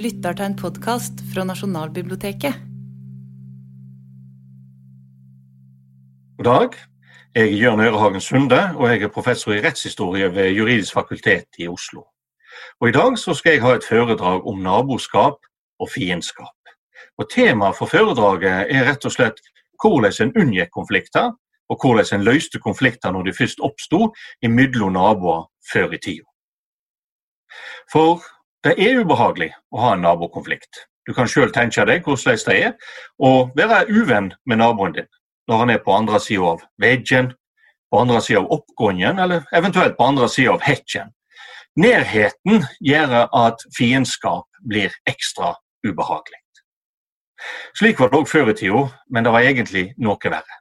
lytter til en podkast fra Nasjonalbiblioteket. God dag. Jeg er Jørn Ørehagen Sunde, og jeg er professor i rettshistorie ved Juridisk fakultet i Oslo. Og I dag så skal jeg ha et foredrag om naboskap og fiendskap. Og Temaet for foredraget er rett og slett hvordan en unngikk konflikter, og hvordan en løste konflikter når de først oppsto mellom naboer før i tida. For det er ubehagelig å ha en nabokonflikt. Du kan sjøl tenke deg hvordan det er å være uvenn med naboen din når han er på andre sida av veggen, på andre sida av oppgangen, eller eventuelt på andre sida av hekken. Nærheten gjør at fiendskap blir ekstra ubehagelig. Slik var det òg før i tida, men det var egentlig noe verre.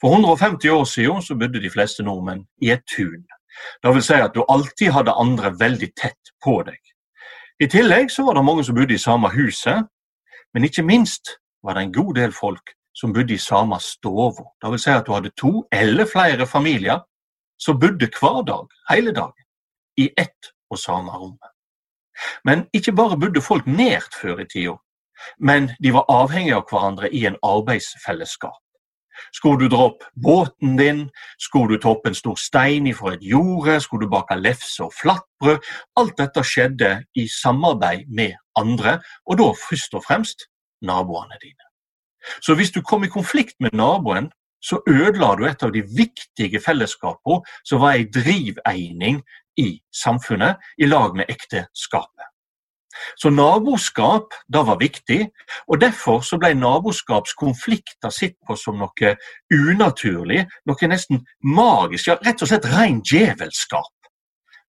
For 150 år siden så bodde de fleste nordmenn i et tun. Det vil si at du alltid hadde andre veldig tett på deg. I tillegg så var det mange som bodde i samme huset, men ikke minst var det en god del folk som bodde i samme. Det vil si at du hadde to eller flere familier som bodde hver dag, hele dagen, i ett og samme rom. Men ikke bare bodde folk nært før i tida, men de var avhengige av hverandre i en arbeidsfellesskap. Skulle du dra opp båten din, skulle du ta opp en stor stein fra et jorde, skulle du bake lefse og flatbrød Alt dette skjedde i samarbeid med andre, og da først og fremst naboene dine. Så hvis du kom i konflikt med naboen, så ødela du et av de viktige fellesskapene som var ei driveining i samfunnet, i lag med ekteskapet. Så naboskap det var viktig, og derfor så ble naboskapskonflikter sett på som noe unaturlig, noe nesten magisk, ja rett og slett ren djevelskap.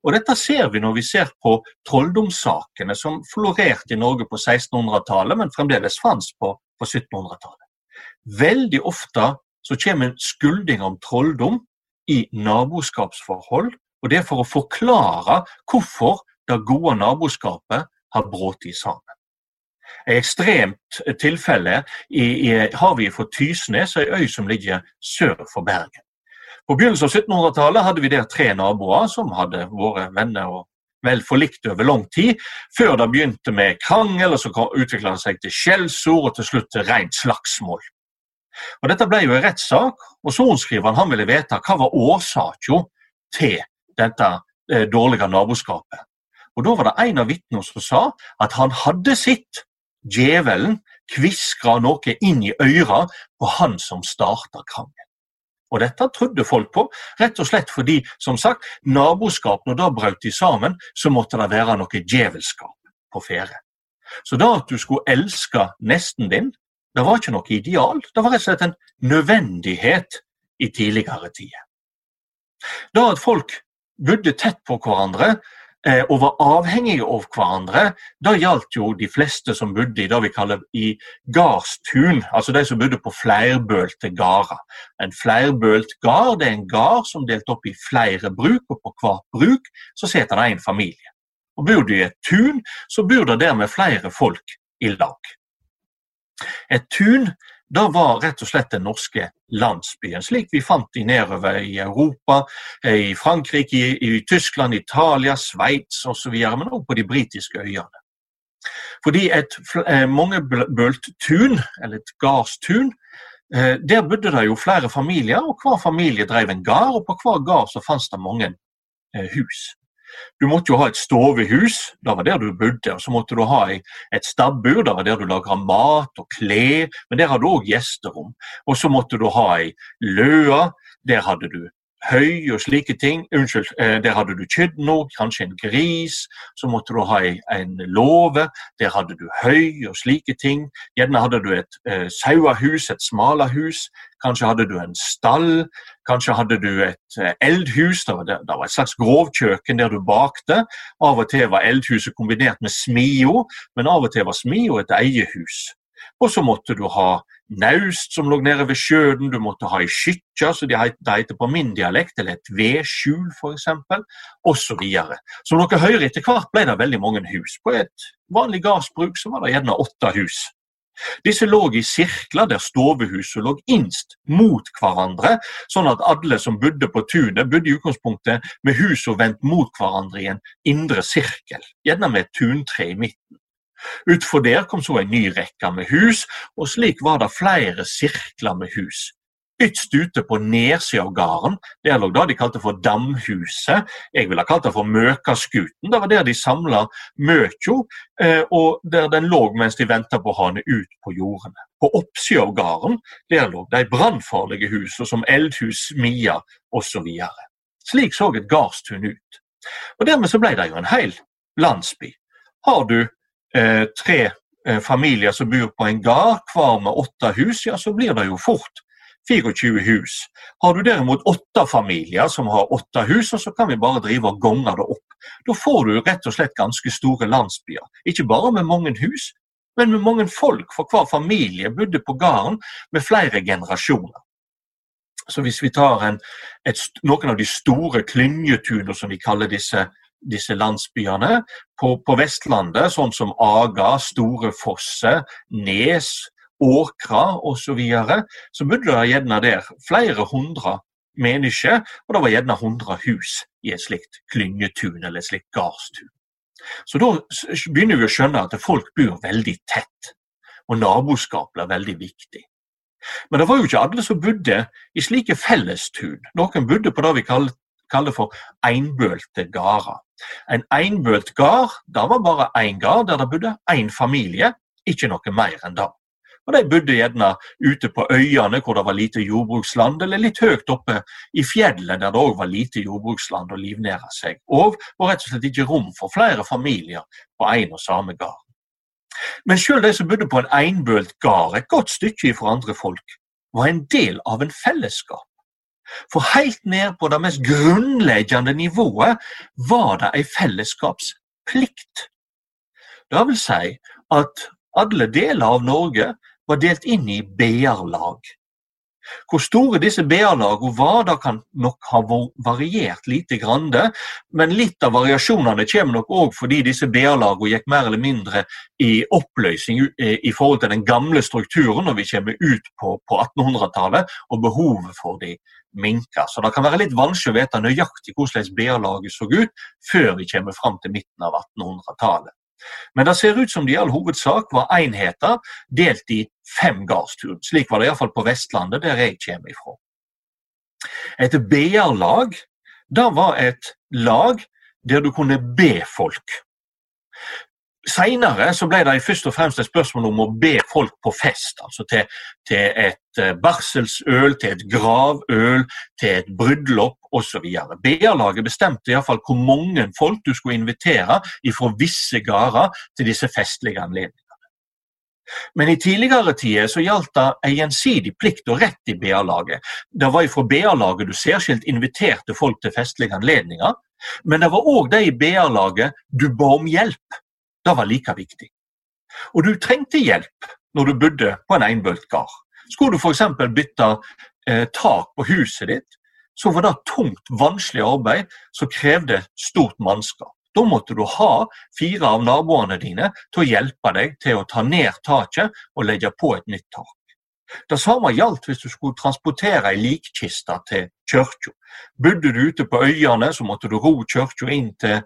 Og Dette ser vi når vi ser på trolldomssakene som florerte i Norge på 1600-tallet, men fremdeles fantes på, på 1700-tallet. Veldig ofte så kommer en skulding om trolldom i naboskapsforhold, og det er for å forklare hvorfor det gode naboskapet har brutt sammen. Et ekstremt tilfelle i, i, har vi for Tysnes, ei øy som ligger sør for Bergen. På begynnelsen av 1700-tallet hadde vi der tre naboer som hadde vært venner og vel forlikt over lang tid, før det begynte med krangel, og så utvikla det seg til skjellsord og til slutt til rent slagsmål. Og Dette ble jo en rettssak, og sorenskriveren han ville vite hva var årsaken til dette eh, dårlige naboskapet. Og Da var det en av vitnene som sa at han hadde sett djevelen kviskre noe inn i øra på han som starta krangelen. Og dette trodde folk på, rett og slett fordi som sagt, naboskap, når det brøt sammen, så måtte det være noe djevelskap på ferde. Så da at du skulle elske nesten din, det var ikke noe ideal, det var rett og slett en nødvendighet i tidligere tider. Da at folk bodde tett på hverandre, og var avhengige av hverandre. Det gjaldt jo de fleste som bodde i det vi kaller i gardstun, altså de som bodde på flerbølte gårder. En flerbølt gard er en gard som er delt opp i flere bruk, og på hvert bruk så sitter det en familie. Og Bor du i et tun, så bor det dermed flere folk i lag. Et tun det var rett og slett den norske landsbyen, slik vi fant de nedover i Europa, i Frankrike, i, Tyskland, Italia, Sveits osv., men også på de britiske øyene. Fordi et eh, mangebølt tun, eller et gardstun, eh, der bodde det jo flere familier, og hver familie drev en gard, og på hver gard så fantes det mange eh, hus. Du måtte jo ha et stovehus, det var der du bodde. og Så måtte du ha et stabbur, det var der du lagra mat og klær, men der hadde du òg gjesterom. Og så måtte du ha ei løa, der hadde du høy og slike ting. Unnskyld, eh, der hadde du kydno, kanskje en gris. Så måtte du ha en låve, der hadde du høy og slike ting. Gjerne hadde du et eh, sauehus, et smalahus. Kanskje hadde du en stall. Kanskje hadde du et eh, eldhus. Det var, et slags grovkjøkken der du bakte. Av og til var eldhuset kombinert med smio, men av og til var smio et eiehus. Og så måtte du ha naust som lå nede ved sjøen, du måtte ha ei skytja, som det heter på min dialekt, eller et vedskjul f.eks., osv. Som dere hører, etter hvert ble det veldig mange hus. På et vanlig gardsbruk var det gjerne åtte hus. Disse lå i sirkler der stovehuset lå innst mot hverandre, sånn at alle som bodde på tunet, bodde i utgangspunktet med huset vendt mot hverandre i en indre sirkel, gjerne med et tuntre i midten. Utfor der kom så en ny rekke med hus, og slik var det flere sirkler med hus. Ytst ute på nedsida av gården der lå det de kalte for Damhuset. Jeg ville kalt det for Møkaskuten. Det var der de samla møkja, eh, og der den lå mens de venta på å ha den ut på jordene. På oppsida av gården der lå de brannfarlige husene som eldhus, smia osv. Slik så et gardstun ut. Og Dermed så ble det jo en hel landsby. Har du tre eh, familier som bor på en gard, hver med åtte hus, ja, så blir det jo fort 24 hus. Har du derimot åtte familier som har åtte hus, så kan vi bare drive og gonge det opp. Da får du rett og slett ganske store landsbyer. Ikke bare med mange hus, men med mange folk, for hver familie bodde på gården med flere generasjoner. Så hvis vi tar en, et, noen av de store klyngetunene, som vi kaller disse, disse landsbyene, på, på, Vestlandet, sånn som Aga, Store Fosse, Nes, Åkra osv., så, videre, så bodde det gjerne der flere hundre mennesker, og det var gjerne hundre hus i et slikt klyngetun eller et slikt gardstun. Så da begynner vi å skjønne at folk bor veldig tett, og naboskap blir veldig viktig. Men det var jo ikke alle som bodde i slike fellestun. Noen bodde på det vi kaller, kaller for einbølte gårder. En einbølt gard det var bare én gard der det bodde én familie, ikke noe mer enn det. Og De bodde gjerne ute på øyene hvor det var lite jordbruksland, eller litt høyt oppe i fjellet der det òg var lite jordbruksland å livnære seg. Og var rett og slett ikke rom for flere familier på én og samme gard. Men sjøl de som bodde på en einbølt gard et godt stykke ifra andre folk, var en del av en fellesskap. For helt ned på det mest grunnleggende nivået var det ei fellesskapsplikt. Det vil si at alle deler av Norge var delt inn i BR-lag. Hvor store disse BR-lagene var, det kan nok ha variert lite grann. Men litt av variasjonene kommer nok òg fordi disse BR-lagene gikk mer eller mindre i oppløsning i forhold til den gamle strukturen når vi kommer ut på, på 1800-tallet, og behovet for de minker. Så det kan være litt vanskelig å vite nøyaktig hvordan BR-laget så ut før vi kommer fram til midten av 1800-tallet. Men det ser ut som det i all hovedsak var enheter delt i fem gardstun. Slik var det iallfall på Vestlandet, der jeg kommer ifra. Et BR-lag det var et lag der du kunne be folk. Seinere ble det først og fremst et spørsmål om å be folk på fest. altså Til, til et eh, barselsøl, til et gravøl, til et bryllup osv. BA-laget bestemte iallfall hvor mange folk du skulle invitere fra visse gårder til disse festlige anledningene. Men i tidligere tider så gjaldt det en gjensidig plikt og rett i BA-laget. Det var fra BA-laget du særskilt inviterte folk til festlige anledninger, men det var òg de i BA-laget du ba om hjelp. Det var like viktig. Og du trengte hjelp når du bodde på en einbølt. Skulle du f.eks. bytte eh, tak på huset ditt, så var det tungt, vanskelig arbeid som krevde stort mannskap. Da måtte du ha fire av naboene dine til å hjelpe deg til å ta ned taket og legge på et nytt tak. Det samme gjaldt hvis du skulle transportere ei likkiste til kirka. Bodde du ute på øyene, så måtte du ro kirka inn til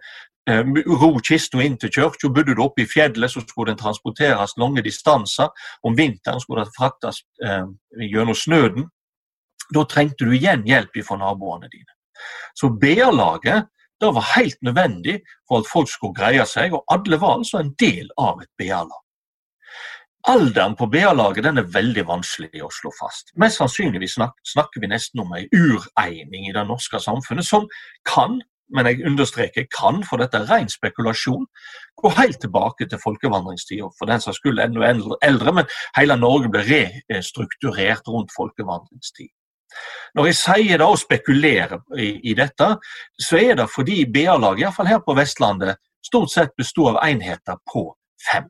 ro kista inn til kirka. Bodde du oppe i fjellet, så skulle den transporteres lange distanser. Om vinteren skulle det fraktes eh, gjennom snøen. Da trengte du igjen hjelp fra naboene dine. Så BA-laget var helt nødvendig for at folk skulle greie seg, og alle var altså en del av et BA-lag. Alderen på BA-laget er veldig vanskelig å slå fast. Mest sannsynlig snakker vi nesten om en ureining i det norske samfunnet, som kan men jeg understreker kan, for dette er ren spekulasjon, gå helt tilbake til folkevandringstida. For den saks skyld enda eldre, men hele Norge ble restrukturert rundt folkevandringstid. Når jeg sier det og spekulerer i, i dette, så er det fordi BA-laget, iallfall her på Vestlandet, stort sett bestod av enheter på fem.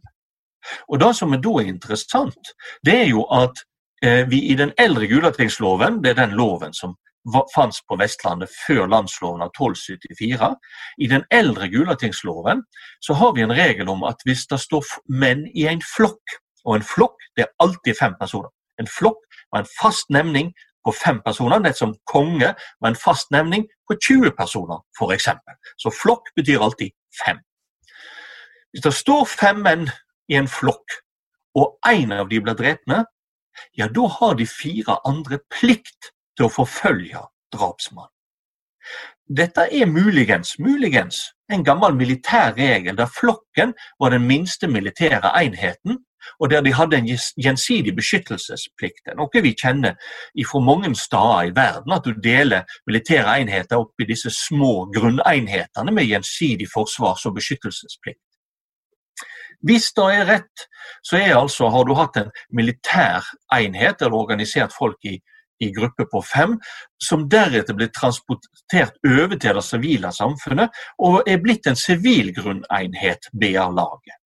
Og Det som er da er interessant, det er jo at eh, vi i den eldre Gulatingsloven, det er den loven som fantes på Vestlandet før landsloven av 1274. I den eldre Gulatingsloven så har vi en regel om at hvis det står menn i en flokk, og en flokk det er alltid fem personer En flokk med en fast nemning på fem personer, nett som konge med en fast nemning på 20 personer, f.eks. Så flokk betyr alltid fem. Hvis det står fem menn i en flokk, og én av de blir drepne, ja, da har de fire andre plikt til å forfølge drapsmannen. Dette er muligens, muligens en gammel militær regel der flokken var den minste militære enheten, og der de hadde en gjensidig beskyttelsesplikt. Noe vi kjenner fra mange steder i verden, at du deler militære enheter opp i disse små grunnenhetene med gjensidig forsvars- og beskyttelsesplikt. Hvis det er rett, så er altså, har du hatt en militær enhet eller organisert folk i, i gruppe på fem, som deretter blir transportert over til det sivile samfunnet og er blitt en sivil grunnenhet, BA-laget.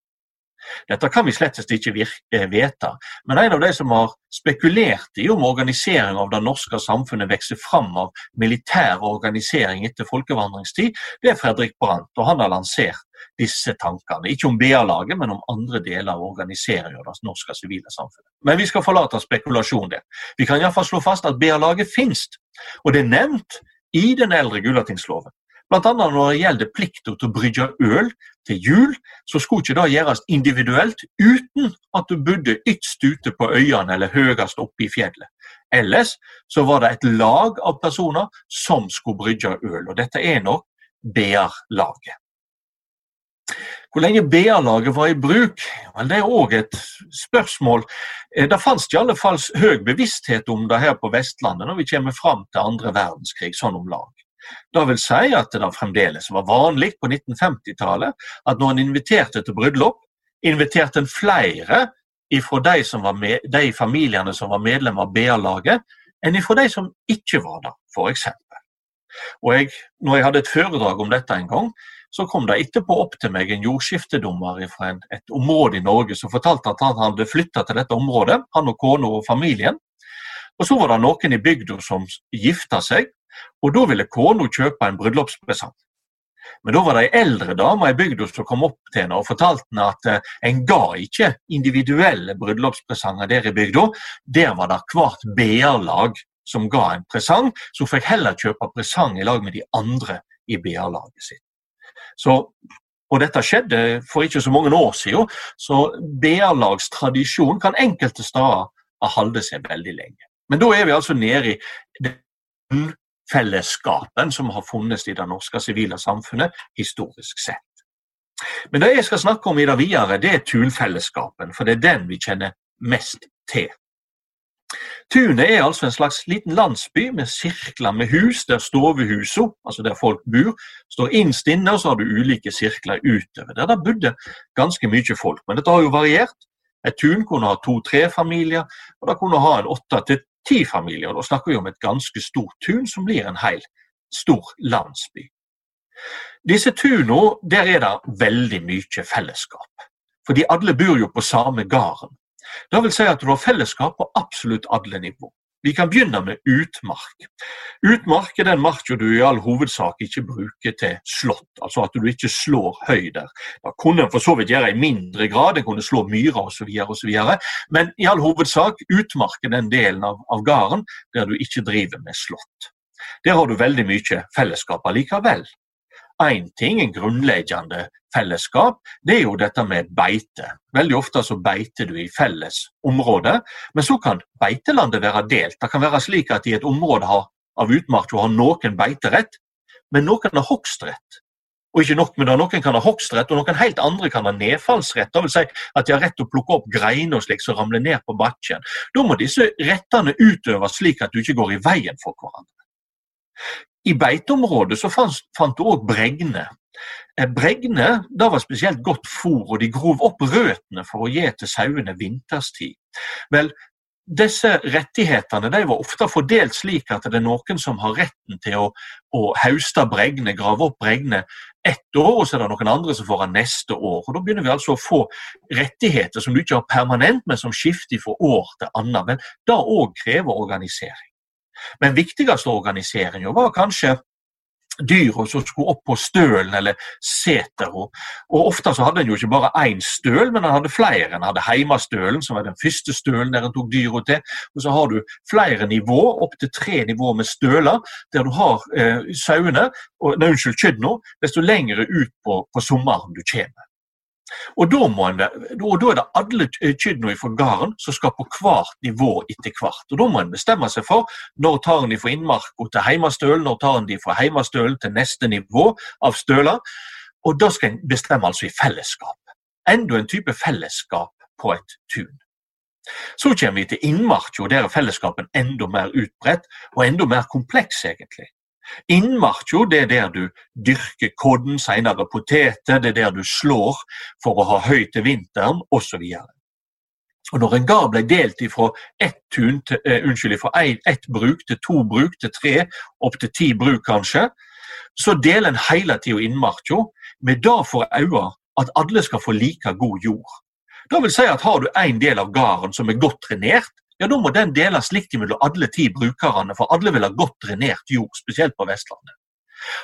Dette kan vi slett ikke vite, men en av de som har spekulert i om organisering av det norske samfunnet vokser fram av militær organisering etter folkevandringstid, det er Fredrik Brandt, og han har lansert disse tankene. Ikke om BA-laget, men om andre deler av organiseringen av det norske sivile samfunnet. Men vi skal forlate spekulasjon der. Vi kan iallfall slå fast at BA-laget finnes, og det er nevnt i den eldre Gulatingsloven. Bl.a. når det gjelder plikta til å brygge øl til jul, så skulle ikke det gjøres individuelt uten at du bodde ytst ute på øyene eller høyest oppe i fjellet. Ellers så var det et lag av personer som skulle brygge øl, og dette er nok BR-laget. Hvor lenge BA-laget var i bruk, vel, det er òg et spørsmål. Eh, det fantes i alle fall høy bevissthet om det her på Vestlandet når vi kommer fram til andre verdenskrig, sånn om lag. Det vil si at det fremdeles var vanlig på 1950-tallet at når en inviterte til bryllup, inviterte en flere ifra de, med, de familiene som var medlem av BA-laget, enn ifra de som ikke var der, f.eks. Og jeg, når jeg hadde et foredrag om dette en gang, så kom det etterpå opp til meg en jordskiftedommer fra et område i Norge som fortalte at han hadde flytta til dette området, han og kona og familien. Og så var det noen i bygda som gifta seg, og da ville kona kjøpe en bryllupspresang. Men da var det ei eldre dame i bygda som kom opp til henne og fortalte henne at eh, en ga ikke individuelle bryllupspresanger der i bygda. Der var det hvert BR-lag som ga en presang, hun fikk heller kjøpe presang i lag med de andre i BR-laget sitt. Så, og dette skjedde for ikke så mange år siden, så BA-lagstradisjon kan enkelte steder ha holdt seg veldig lenge. Men da er vi altså nede i den fellesskapen som har funnes i det norske sivile samfunnet historisk sett. Men det jeg skal snakke om i det videre, det er tunfellesskapen, for det er den vi kjenner mest til. Tunet er altså en slags liten landsby med sirkler med hus, der stovehusene, altså der folk bor, står innst inne, og så har du ulike sirkler utover. Der det bodde ganske mye folk, men dette har jo variert. Et tun kunne ha to-tre familier, og det kunne ha en åtte til ti familier. Da snakker vi om et ganske stort tun som blir en hel stor landsby. Disse tunene, der er det veldig mye fellesskap. Fordi alle bor jo på samme gården. Det vil si at du har fellesskap på absolutt alle nivå. Vi kan begynne med utmark. Utmark er den marka du i all hovedsak ikke bruker til slått, altså at du ikke slår høy der. Da kunne en for så vidt gjøre i mindre grad, en kunne slå myrer osv., men i all hovedsak utmark er den delen av, av gården der du ikke driver med slått. Der har du veldig mye fellesskap allikevel én ting, en grunnleggende fellesskap, det er jo dette med beite. Veldig ofte så beiter du i felles område, men så kan beitelandet være delt. Det kan være slik at i et område av utmark har noen beiterett, men noen har hogstrett. Og ikke nok med det, Noen kan ha hogstrett, og noen helt andre kan ha nedfallsrett. Vil si at de har rett til å plukke opp greiner og slik som ramler ned på bakken. Da må disse rettene utøves slik at du ikke går i veien for hverandre. I beiteområdet så fant, fant du òg bregne. Eh, bregne da var spesielt godt fôr, og de grov opp røttene for å gi til sauene vinterstid. Vel, disse rettighetene de var ofte fordelt slik at det er noen som har retten til å, å hauste bregne, grave opp bregne ett år, og så er det noen andre som får den neste år. Og Da begynner vi altså å få rettigheter som du ikke har permanent, men som skifter fra år til annet. Men det òg krever organisering. Men viktigste organiseringa var kanskje dyra som skulle opp på stølen eller seteret. Og ofte så hadde en jo ikke bare én støl, men en hadde flere. En hadde heimastølen, som var den første stølen der en tok dyra til. Og så har du flere nivå, opptil tre nivåer med støler, der du har eh, sauene, og, nei, unnskyld, kyrne, desto lengre ut på, på sommeren du kommer. Og da, en, og da er det alle kyrne fra gården som skal på hvert nivå etter hvert. Og Da må en bestemme seg for når tar en de fra innmarka til heimastølen, når tar en de fra heimastølen til neste nivå av støler. Og da skal en bestemme altså i fellesskap. Enda en type fellesskap på et tun. Så kommer vi til innmarka, og der er fellesskapen enda mer utbredt og enda mer kompleks, egentlig. Innmarka det er der du dyrker kodden, senere poteter, det er der du slår for å ha høy til vinteren osv. Og Når en gard ble delt fra ett, til, ett bruk til to bruk til tre, opp til ti bruk kanskje, så deler en hele tida innmarka med det for øye at alle skal få like god jord. Det vil si at Har du en del av gården som er godt trenert, ja, da må den deles likt mellom alle ti brukerne, for alle vil ha godt drenert jord, spesielt på Vestlandet.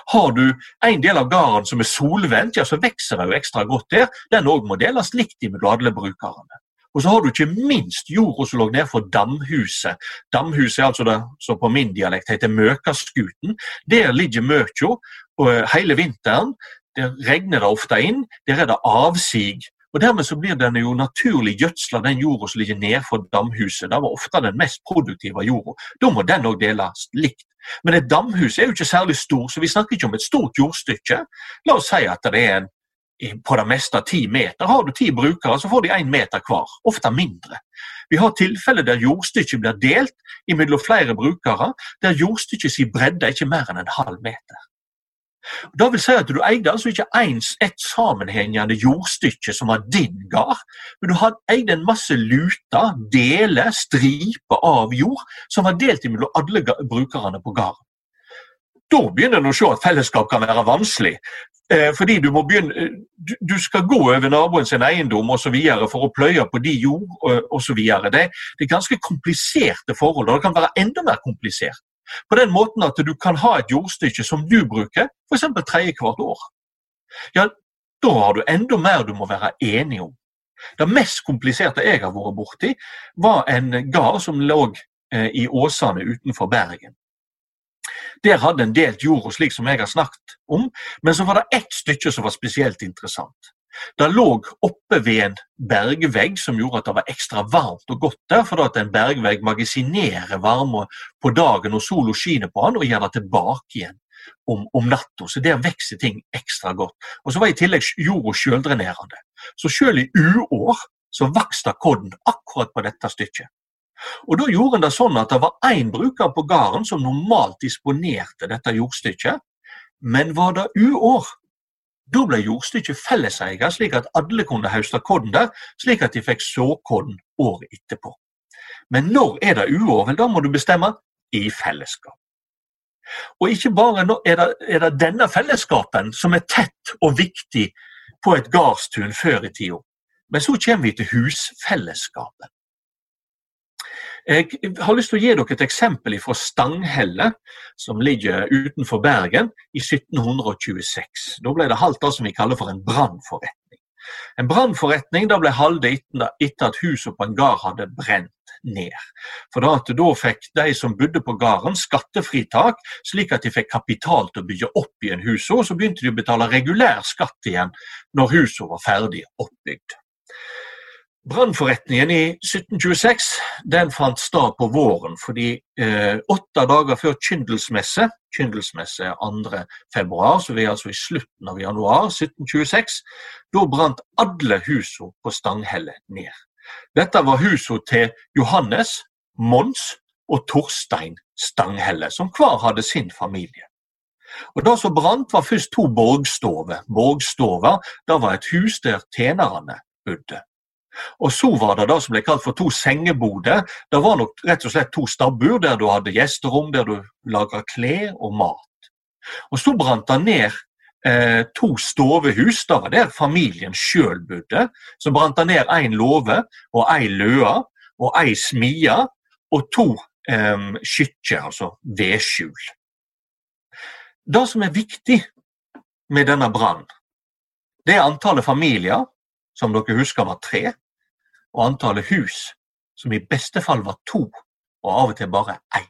Har du en del av gården som er solvendt, ja, så vokser det jo ekstra godt der. Den òg må deles likt mellom alle brukerne. Og så har du ikke minst jorda som lå ned for damhuset. Damhuset er altså det som på min dialekt heter Møkaskuten. Der ligger møkja hele vinteren. Der regner det ofte inn. Der er det avsig og Dermed så blir den jo naturlig gjødsla, den jorda som ligger nedfor damhuset. Det var ofte den mest produktive jorda. Da må den òg deles likt. Men et damhus er jo ikke særlig stor, så vi snakker ikke om et stort jordstykke. La oss si at det er en, på det meste ti meter. Har du ti brukere, så får de én meter hver. Ofte mindre. Vi har tilfeller der jordstykket blir delt mellom flere brukere, der jordstykkets bredde er ikke mer enn en halv meter. Det vil si at Du eide altså ikke ens et sammenhengende jordstykke som var din gard, men du eide en masse luter, deler, striper av jord som var delt mellom alle brukerne på gården. Da begynner en å se at fellesskap kan være vanskelig. Eh, fordi du, begynne, eh, du, skal gå over naboen sin eiendom og for å pløye på de jord osv. Det er ganske kompliserte forhold, og det kan være enda mer komplisert på den måten at du kan ha et jordstykke som du bruker, f.eks. tredjehvert år. Ja, da har du enda mer du må være enig om. Det mest kompliserte jeg har vært borti, var en gard som lå eh, i Åsane utenfor Bergen. Der hadde en delt jorda slik som jeg har snakket om, men så var det ett stykke som var spesielt interessant. Det lå oppe ved en bergvegg som gjorde at det var ekstra varmt og godt der, for at en bergvegg magasinerer varme på dagen når sola skinner på den, og gjør det tilbake igjen om, om natta. Så der vokser ting ekstra godt. Og så var i tillegg jorda sjøldrenerende. Så selv i uår så vokste kodden akkurat på dette stykket. Og Da gjorde en det sånn at det var én bruker på gården som normalt disponerte dette jordstykket. Men var det uår, da ble jordstykket felleseier, slik at alle kunne høste korn der, slik at de fikk såkorn året etterpå. Men når er det uår? Da må du bestemme i fellesskap. Og ikke bare er det, er det denne fellesskapen som er tett og viktig på et gardstun før i tida, men så kommer vi til husfellesskapet. Jeg har lyst til å gi dere et eksempel fra Stanghelle, som ligger utenfor Bergen, i 1726. Da ble det halvt det som vi kaller for en brannforretning. En brannforretning ble holdt etter at huset på en gard hadde brent ned. For da fikk de som bodde på gården skattefritak, slik at de fikk kapital til å bygge opp igjen huset, og så begynte de å betale regulær skatt igjen når huset var ferdig oppbygd. Brannforretningen i 1726 den fant sted på våren, fordi eh, åtte dager før kyndelsmesse Kyndelsmesse er 2. februar, så vi er altså i slutten av januar 1726. Da brant alle husene på Stanghelle ned. Dette var husene til Johannes, Mons og Torstein Stanghelle, som hver hadde sin familie. Og Det som brant, var først to borgstover. Borgstover var et hus der tjenerne bodde. Og så var det det som ble kalt for to sengeboder. Det var nok rett og slett to stabbur der du hadde gjesterom, der du laga klær og mat. Og så brant det ned eh, to stovehus. Det var der familien sjøl bodde. Så brant det ned én låve og ei løa og ei smie og to eh, skytter, altså vedskjul. Det som er viktig med denne brannen, det er antallet familier, som dere husker var tre og antallet hus, som i beste fall var to, og av og til bare ei.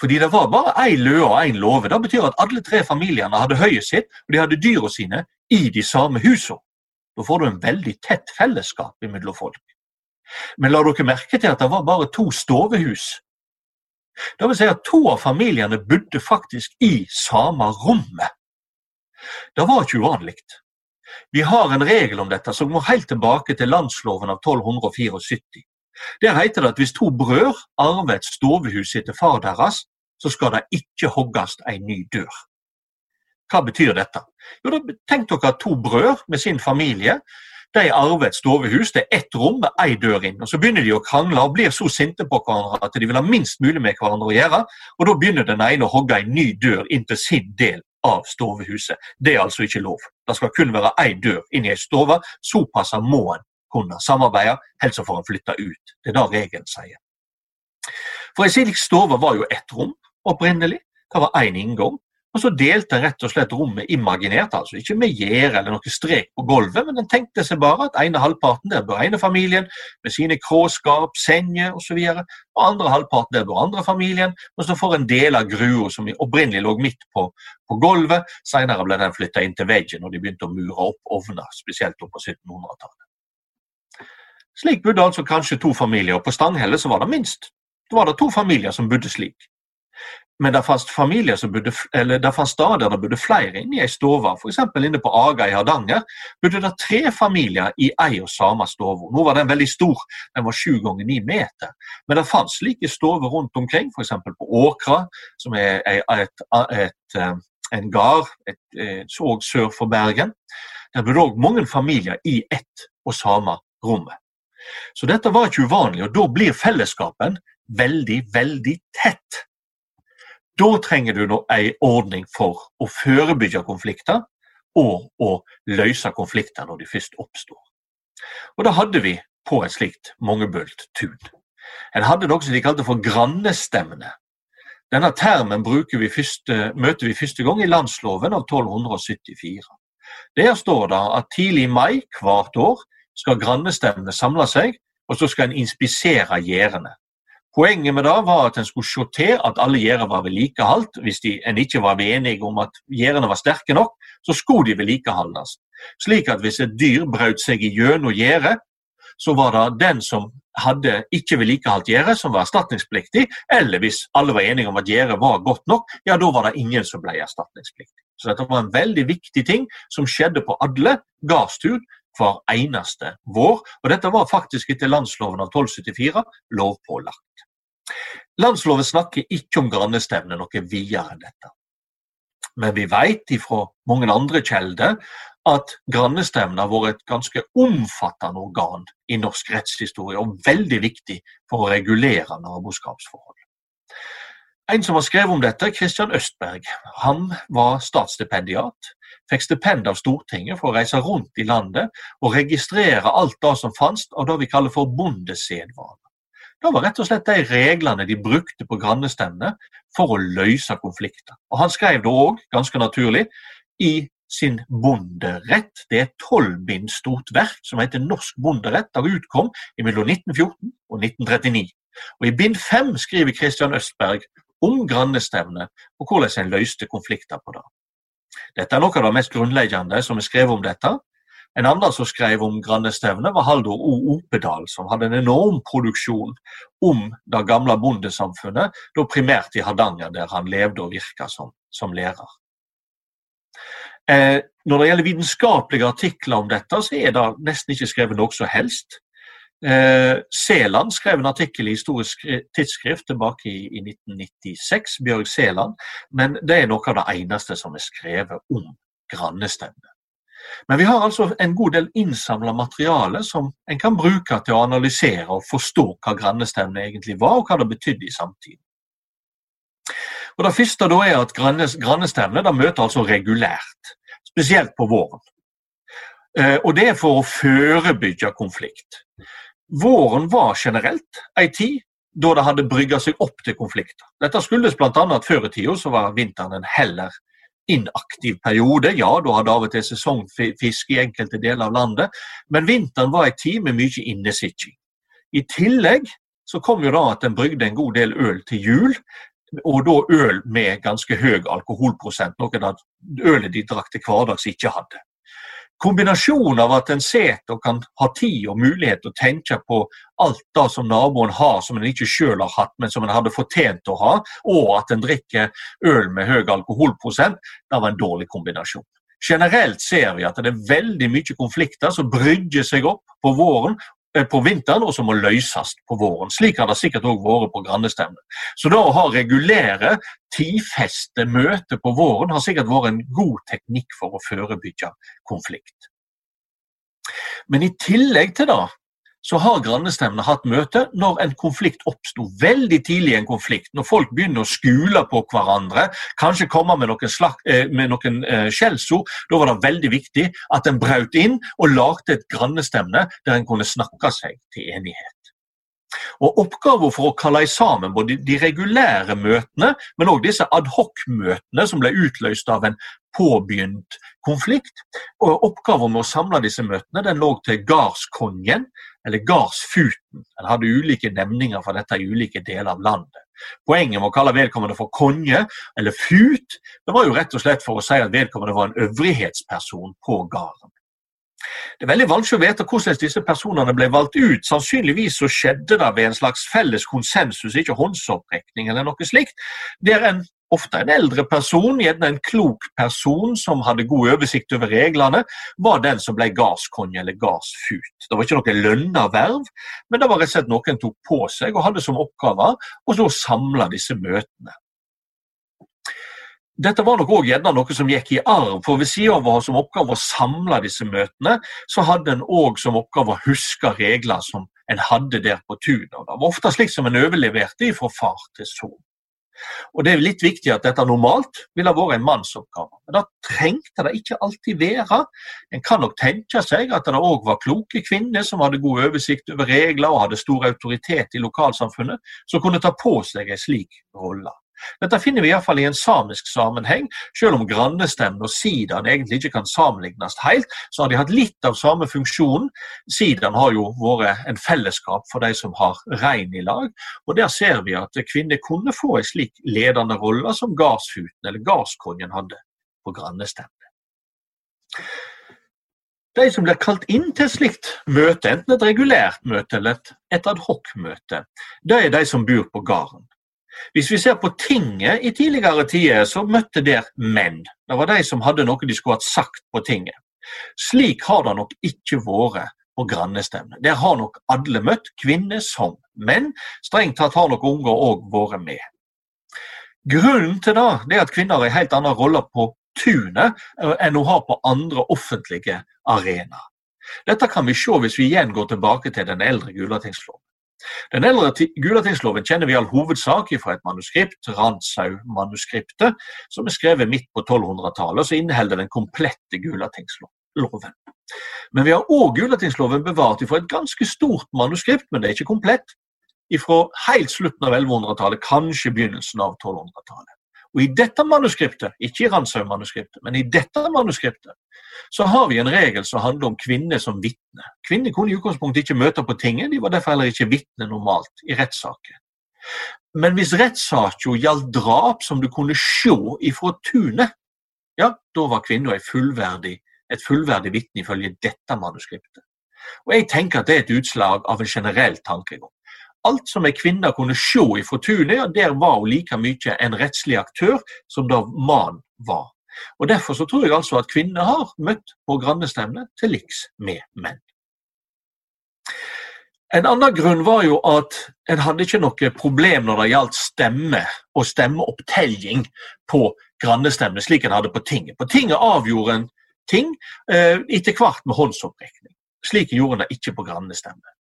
Fordi det var bare ei løe og én låve. Det betyr at alle tre familiene hadde høyet sitt, og de hadde dyra sine i de samme husene. Da får du en veldig tett fellesskap mellom folk. Men la dere merke til at det var bare to stovehus. Det vil si at to av familiene bodde faktisk i samme rommet. Det var ikke uvanlig. Vi har en regel om dette som går helt tilbake til landsloven av 1274. Der heter det at hvis to brødre arver et stovehus etter far deres, så skal det ikke hogges en ny dør. Hva betyr dette? Jo, da Tenk dere at to brødre med sin familie de arver et stovehus. Det er ett rom med ei dør inn. og Så begynner de å krangle og blir så sinte på hverandre at de vil ha minst mulig med hverandre å gjøre. og Da begynner den ene å hogge en ny dør inn til sin del av stovehuset. Det er altså ikke lov. Det skal kun være én dør inn i ei stue. Såpass må en kunne samarbeide, helst får en flytte ut. Det er det regelen sier. For Ei slik stue var jo ett rom opprinnelig. Det var én inngang. Og så delte rett og slett rommet imaginert, altså ikke med gjerde eller noe strek på gulvet, men en tenkte seg bare at ene halvparten der bør ene familien med sine kråskap, senger osv., og, og andre halvparten der bør andre familien, og så får en del av grua som opprinnelig lå midt på, på gulvet, senere ble den flytta inn til veggen og de begynte å mure opp ovner, spesielt opp på 1700-tallet. Slik bodde altså kanskje to familier, og på Stanghelle så var det minst. Da var det to familier som bodde slik. Men det fantes familier som bodde, eller det fantes steder der bodde flere inne i ei stove. F.eks. inne på Aga i Hardanger bodde det tre familier i ei og samme stove. Nå var den veldig stor, den var sju ganger ni meter. Men det fantes slike stover rundt omkring, f.eks. på Åkra, som er et, et, et, eh, en gard så sør for Bergen. Der bodde òg mange familier i ett og samme rommet. Så dette var ikke uvanlig, og da blir fellesskapen veldig, veldig tett. Da trenger du en ordning for å forebygge konflikter og å løse konflikter når de først oppstår. Og Da hadde vi på et slikt mangebølt tun. En hadde noe som de kalte for grannestemmene. Denne termen vi første, møter vi første gang i landsloven av 1274. Der står det at tidlig i mai hvert år skal grannestemmene samle seg, og så skal en inspisere gjerdene. Poenget med det var at en skulle se til at alle gjerder var vedlikeholdt. Hvis de, en ikke var enige om at gjerdene var sterke nok, så skulle de vedlikeholdes. Slik at hvis et dyr brøt seg gjennom gjerdet, så var det den som hadde ikke vedlikeholdt gjerdet, som var erstatningspliktig. Eller hvis alle var enige om at gjerdet var godt nok, ja, da var det ingen som ble erstatningspliktig. Så dette var en veldig viktig ting som skjedde på alle gardstur hver eneste vår. Og dette var faktisk etter landsloven av 1274 lovpålagt. Landsloven snakker ikke om grannestevne noe videre enn dette. Men vi vet fra mange andre kjelder at grannestevne har vært et ganske omfattende organ i norsk rettshistorie, og veldig viktig for å regulere naboskapsforhold. En som har skrevet om dette, Kristian Østberg. Han var statsstipendiat. Fikk stipend av Stortinget for å reise rundt i landet og registrere alt det som fantes av det vi kaller for bondesedvane. Det var rett og slett de reglene de brukte på grannestevnet for å løse konflikter. Og Han skrev det òg, ganske naturlig, i sin bonderett. Det er et tolv stort verk som heter Norsk bonderett. Det utkom mellom 1914 og 1939. Og I bind fem skriver Kristian Østberg om grannestevnet og hvordan en løste konflikter på det. Dette er noe av det mest grunnleggende som er skrevet om dette. En annen som skrev om grannestevnet, var Haldor O. Opedal, som hadde en enorm produksjon om det gamle bondesamfunnet, da primært i Hardanger, der han levde og virka som, som lærer. Eh, når det gjelder vitenskapelige artikler om dette, så er det nesten ikke skrevet noe som helst. Eh, Seland skrev en artikkel i Historisk tidsskrift tilbake i, i 1996, Bjørg Seland, men det er noe av det eneste som er skrevet om grannestevnet. Men vi har altså en god del innsamla materiale som en kan bruke til å analysere og forstå hva grannestevnet egentlig var, og hva det betydde i samtiden. Og Det første da er at grannestevnet møter altså regulært, spesielt på våren. Eh, og det er for å forebygge konflikt. Våren var generelt ei tid da det hadde brygga seg opp til konflikter. Dette skyldes bl.a. at før i tida så var vinteren en heller inaktiv periode. Ja, da hadde av og til sesongfiske i enkelte deler av landet, men vinteren var ei tid med mye innesitting. I tillegg så kom jo da at en brygde en god del øl til jul, og da øl med ganske høy alkoholprosent, noe at ølet de drakk til hverdags ikke hadde. Kombinasjonen av at en sitter og kan ha tid og mulighet til å tenke på alt det som naboen har som en ikke selv har hatt, men som en hadde fortjent å ha, og at en drikker øl med høy alkoholprosent, det var en dårlig kombinasjon. Generelt ser vi at det er veldig mye konflikter som brygger seg opp på våren på vinteren, og som må løses på våren. Slik har det sikkert òg vært på grannestevnet. Så da å ha regulære, tidfeste møter på våren har sikkert vært en god teknikk for å forebygge konflikt. Men i tillegg til det så har grannestevnene hatt møte når en konflikt oppsto. Veldig tidlig i en konflikt, når folk begynner å skule på hverandre, kanskje komme med noen, slag, eh, med noen eh, skjellsord. Da var det veldig viktig at en brøt inn og lagde et grannestevne der en kunne snakke seg til enighet. Og Oppgaven for å kalle sammen både de regulære møtene, men også disse adhoc-møtene som ble utløst av en påbegynt konflikt. Og Oppgaven med å samle disse møtene den lå til gardskongen, eller gardsfuten. En hadde ulike nemninger for dette i ulike deler av landet. Poenget med å kalle vedkommende for konge eller fut det var jo rett og slett for å si at vedkommende var en øvrighetsperson på gården. Det er veldig vanskelig å vite hvordan disse personene ble valgt ut. Sannsynligvis så skjedde det ved en slags felles konsensus, ikke håndsopprekning eller noe slikt, der en ofte en eldre person, gjerne en klok person som hadde god oversikt over reglene, var den som ble gardskonge eller gardsfut. Det var ikke noe lønna verv, men det var rett og slett noen tok på seg og hadde som oppgave å samle disse møtene. Dette var nok også gjerne noe som gikk i arv, for ved siden av å ha som oppgave å samle disse møtene, så hadde en òg som oppgave å huske regler som en hadde der på tunet. Det var ofte slik som en overleverte fra far til sønn. Og Det er litt viktig at dette normalt ville vært en mannsoppgave. Men da trengte det ikke alltid være. En kan nok tenke seg at det òg var kloke kvinner som hadde god oversikt over regler og hadde stor autoritet i lokalsamfunnet, som kunne ta på seg en slik rolle. Dette finner vi iallfall i en samisk sammenheng. Selv om grandestemmen og sidaen egentlig ikke kan sammenlignes helt, så har de hatt litt av samme funksjon. Sidaen har jo vært en fellesskap for de som har rein i lag, og der ser vi at kvinner kunne få en slik ledende rolle som gardsfuten eller gardskongen hadde på grandestemmen. De som blir kalt inn til et slikt møte, enten et regulært møte eller et adhoc-møte, det er de som bor på gården. Hvis vi ser på tinget i tidligere tider, så møtte der menn. Det var de som hadde noe de skulle hatt sagt på tinget. Slik har det nok ikke vært på grannestevnet. Der har nok alle møtt, kvinner som menn. Strengt tatt har nok unger òg vært med. Grunnen til det er at kvinner har en helt annen rolle på tunet eh, enn hun har på andre offentlige arenaer. Dette kan vi se hvis vi igjen går tilbake til den eldre Gulatingsloven. Den eldre Gulatingsloven kjenner vi all hovedsak fra et manuskript, Ranshaug-manuskriptet, som er skrevet midt på 1200-tallet, og så inneholder den komplette Gulatingsloven. Men vi har òg Gulatingsloven bevart fra et ganske stort manuskript, men det er ikke komplett, fra helt slutten av 1100-tallet, kanskje begynnelsen av 1200-tallet. Og I dette manuskriptet, ikke i Randshaug-manuskriptet, men i dette manuskriptet, så har vi en regel som handler om kvinner som vitne. Kvinner kunne i utgangspunktet ikke møte på tinget, de var derfor heller ikke vitne normalt i rettssaker. Men hvis rettssaken gjaldt drap som du kunne se ifra tunet, ja, da var kvinna fullverdig, et fullverdig vitne ifølge dette manuskriptet. Og Jeg tenker at det er et utslag av en generell tankegang alt som ei kvinne kunne se i ja, der var hun like mye en rettslig aktør som da mannen var. Og Derfor så tror jeg altså at kvinner har møtt på grannestevne til liks med menn. En annen grunn var jo at en hadde ikke noe problem når det gjaldt stemme og stemmeopptelling på grannestevnet, slik en hadde på tinget. På tinget avgjorde en ting eh, etter hvert med håndsopprekning. Slik gjorde en det ikke på grannestevnet.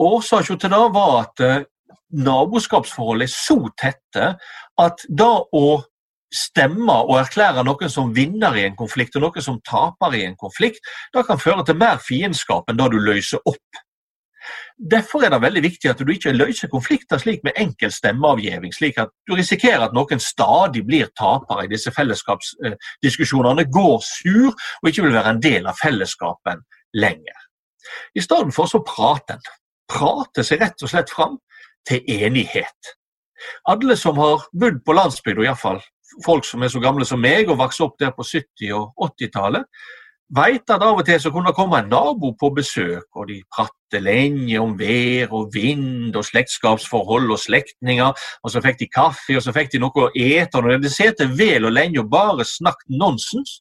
Årsaken til det var at eh, naboskapsforholdet er så tette at da å stemme og erklære noen som vinner i en konflikt og noen som taper i en konflikt, det kan føre til mer fiendskap enn det du løser opp. Derfor er det veldig viktig at du ikke løser konflikter slik med enkel stemmeavgivning, slik at du risikerer at noen stadig blir tapere i disse fellesskapsdiskusjonene, går sur og ikke vil være en del av fellesskapen lenger. I stedet for så prater en prate seg rett og slett fram til enighet. Alle som har bodd på landsbygda, iallfall folk som er så gamle som meg og vokste opp der på 70- og 80-tallet, vet at av og til så kunne det komme en nabo på besøk, og de pratet lenge om vær og vind og slektskapsforhold og slektninger, og så fikk de kaffe, og så fikk de noe å ete, og når de satt vel og lenge og bare snakket nonsens,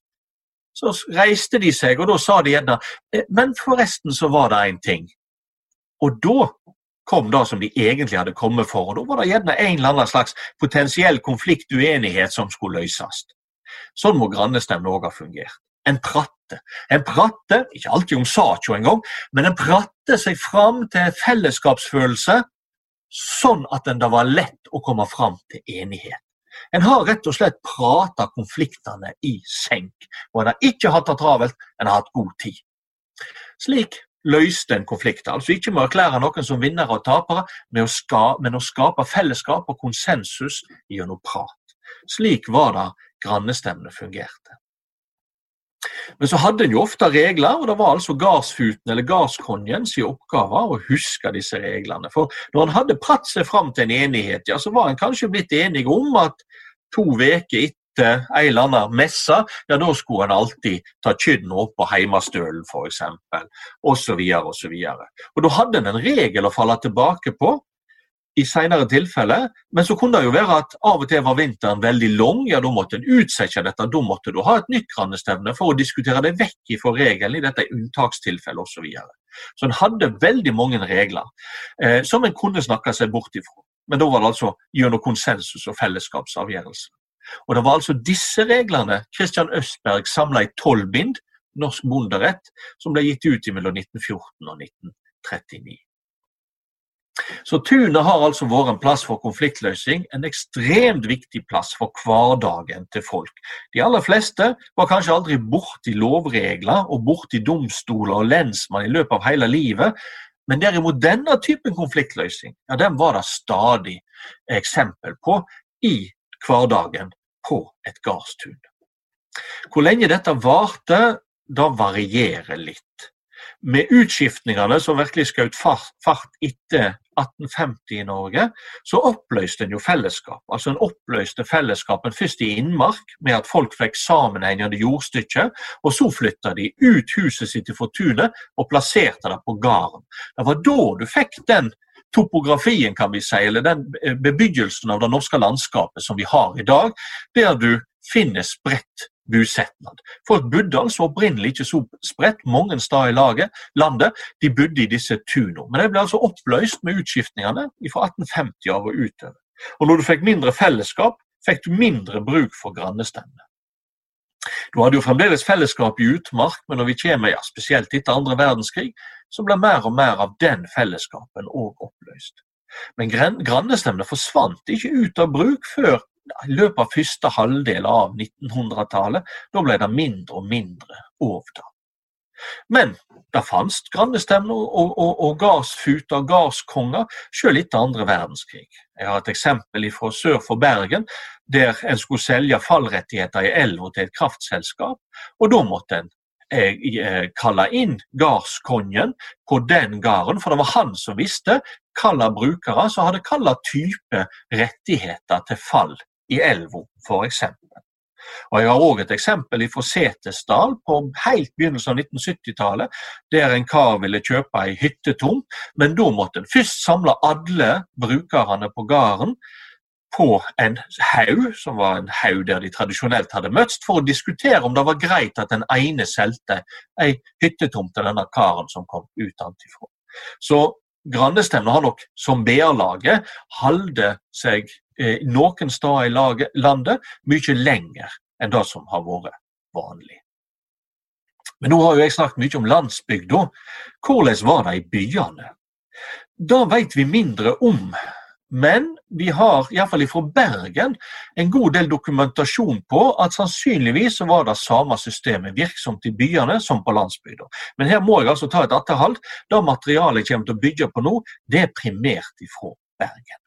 så reiste de seg, og da sa de gjerne «Eh, Men forresten så var det en ting. Og da kom det som de egentlig hadde kommet for, og da var det gjerne en eller annen slags potensiell konflikt, uenighet, som skulle løses. Sånn må grannestemmene òg ha fungert. En pratte. En pratte, ikke alltid om saka engang, men en pratte seg fram til fellesskapsfølelse, sånn at den det var lett å komme fram til enighet. En har rett og slett prata konfliktene i senk, og en har ikke hatt det travelt, en har hatt god tid. Slik løste en konflikt. Altså ikke med å erklære noen som vinnere og tapere, men å, skape, men å skape fellesskap og konsensus gjennom prat. Slik var det grannestemmene fungerte. Men så hadde en jo ofte regler, og det var altså gardsfuten eller gardskongen sin oppgave å huske disse reglene. For når en hadde pratt seg fram til en enighet, ja, så var en kanskje blitt enig om at to uker etter en eller annen messe, ja, da skulle en alltid ta kydden opp på heimastølen f.eks., osv. osv. Da hadde en en regel å falle tilbake på, i senere tilfeller. Men så kunne det jo være at av og til var vinteren veldig lang. ja Da måtte en utsette dette. Da måtte du ha et nytt grannestevne for å diskutere det vekk fra regelen i dette unntakstilfellet osv. Så, videre. så en hadde veldig mange regler eh, som en kunne snakke seg bort ifra. Men da var det altså gjennom konsensus og fellesskapsavgjørelse. Og det var altså disse reglene Christian Østberg samla i tolv bind, Norsk bonderett, som ble gitt ut mellom 1914 og 1939. Så tunet har altså vært en plass for konfliktløsning, en ekstremt viktig plass for hverdagen til folk. De aller fleste var kanskje aldri borti lovregler og borti domstoler og lensmann i løpet av hele livet, men derimot denne typen konfliktløsning ja, den var det stadig eksempel på i hverdagen på et gardstun. Hvor lenge dette varte, da varierer litt med utskiftningene som virkelig skjøt fart etter 1850 i Norge, så oppløste en jo fellesskap. Altså En oppløste fellesskapen først i innmark, med at folk fikk sammenhengende jordstykker. Og så flytta de ut huset sitt i Fortunet og plasserte det på gården. Det var da du fikk den topografien, kan vi si, eller den bebyggelsen av det norske landskapet som vi har i dag, der du finner spredt bosetnad. Folk bodde altså opprinnelig ikke så spredt mange steder i landet. De bodde i disse tunene. Men det ble altså oppløst med utskiftningene fra 1850 av og utover. Og når du fikk mindre fellesskap, fikk du mindre bruk for grannestemmene. Du hadde jo fremdeles fellesskap i utmark, men når vi kommer, ja, spesielt etter andre verdenskrig, så ble mer og mer av den fellesskapen òg oppløst. Men grannestemmene forsvant ikke ut av bruk før i løpet av første halvdel av 1900-tallet. Da ble det mindre og mindre av. Men det fantes grannestevner og, og, og gardsfuter, gardskonger, selv etter andre verdenskrig. Jeg har et eksempel fra sør for Bergen, der en skulle selge fallrettigheter i elva til et kraftselskap. og Da måtte en eh, eh, kalle inn gardskongen på den gården, for det var han som visste hvilke brukere som hadde hvilken type rettigheter til fall i elva, f.eks. Og Jeg har òg et eksempel fra Setesdal på helt begynnelsen av 1970-tallet, der en kar ville kjøpe ei hyttetomt, men da måtte en først samle alle brukerne på gården på en haug, som var en haug der de tradisjonelt hadde møtst, for å diskutere om det var greit at den ene solgte ei hyttetomt til denne karen som kom utenfra. Så Grandestemna har nok, som BA-laget, holdt seg noen steder i landet mye lenger enn det som har vært vanlig. Men nå har jo jeg snakket mye om landsbygda. Hvordan var det i byene? Da vet vi mindre om. Men vi har, iallfall fra Bergen, en god del dokumentasjon på at sannsynligvis var det samme systemet virksomt i byene som på landsbygda. Men her må jeg altså ta et atterhold. Det materialet jeg kommer til å bygge på nå, det er primært ifra Bergen.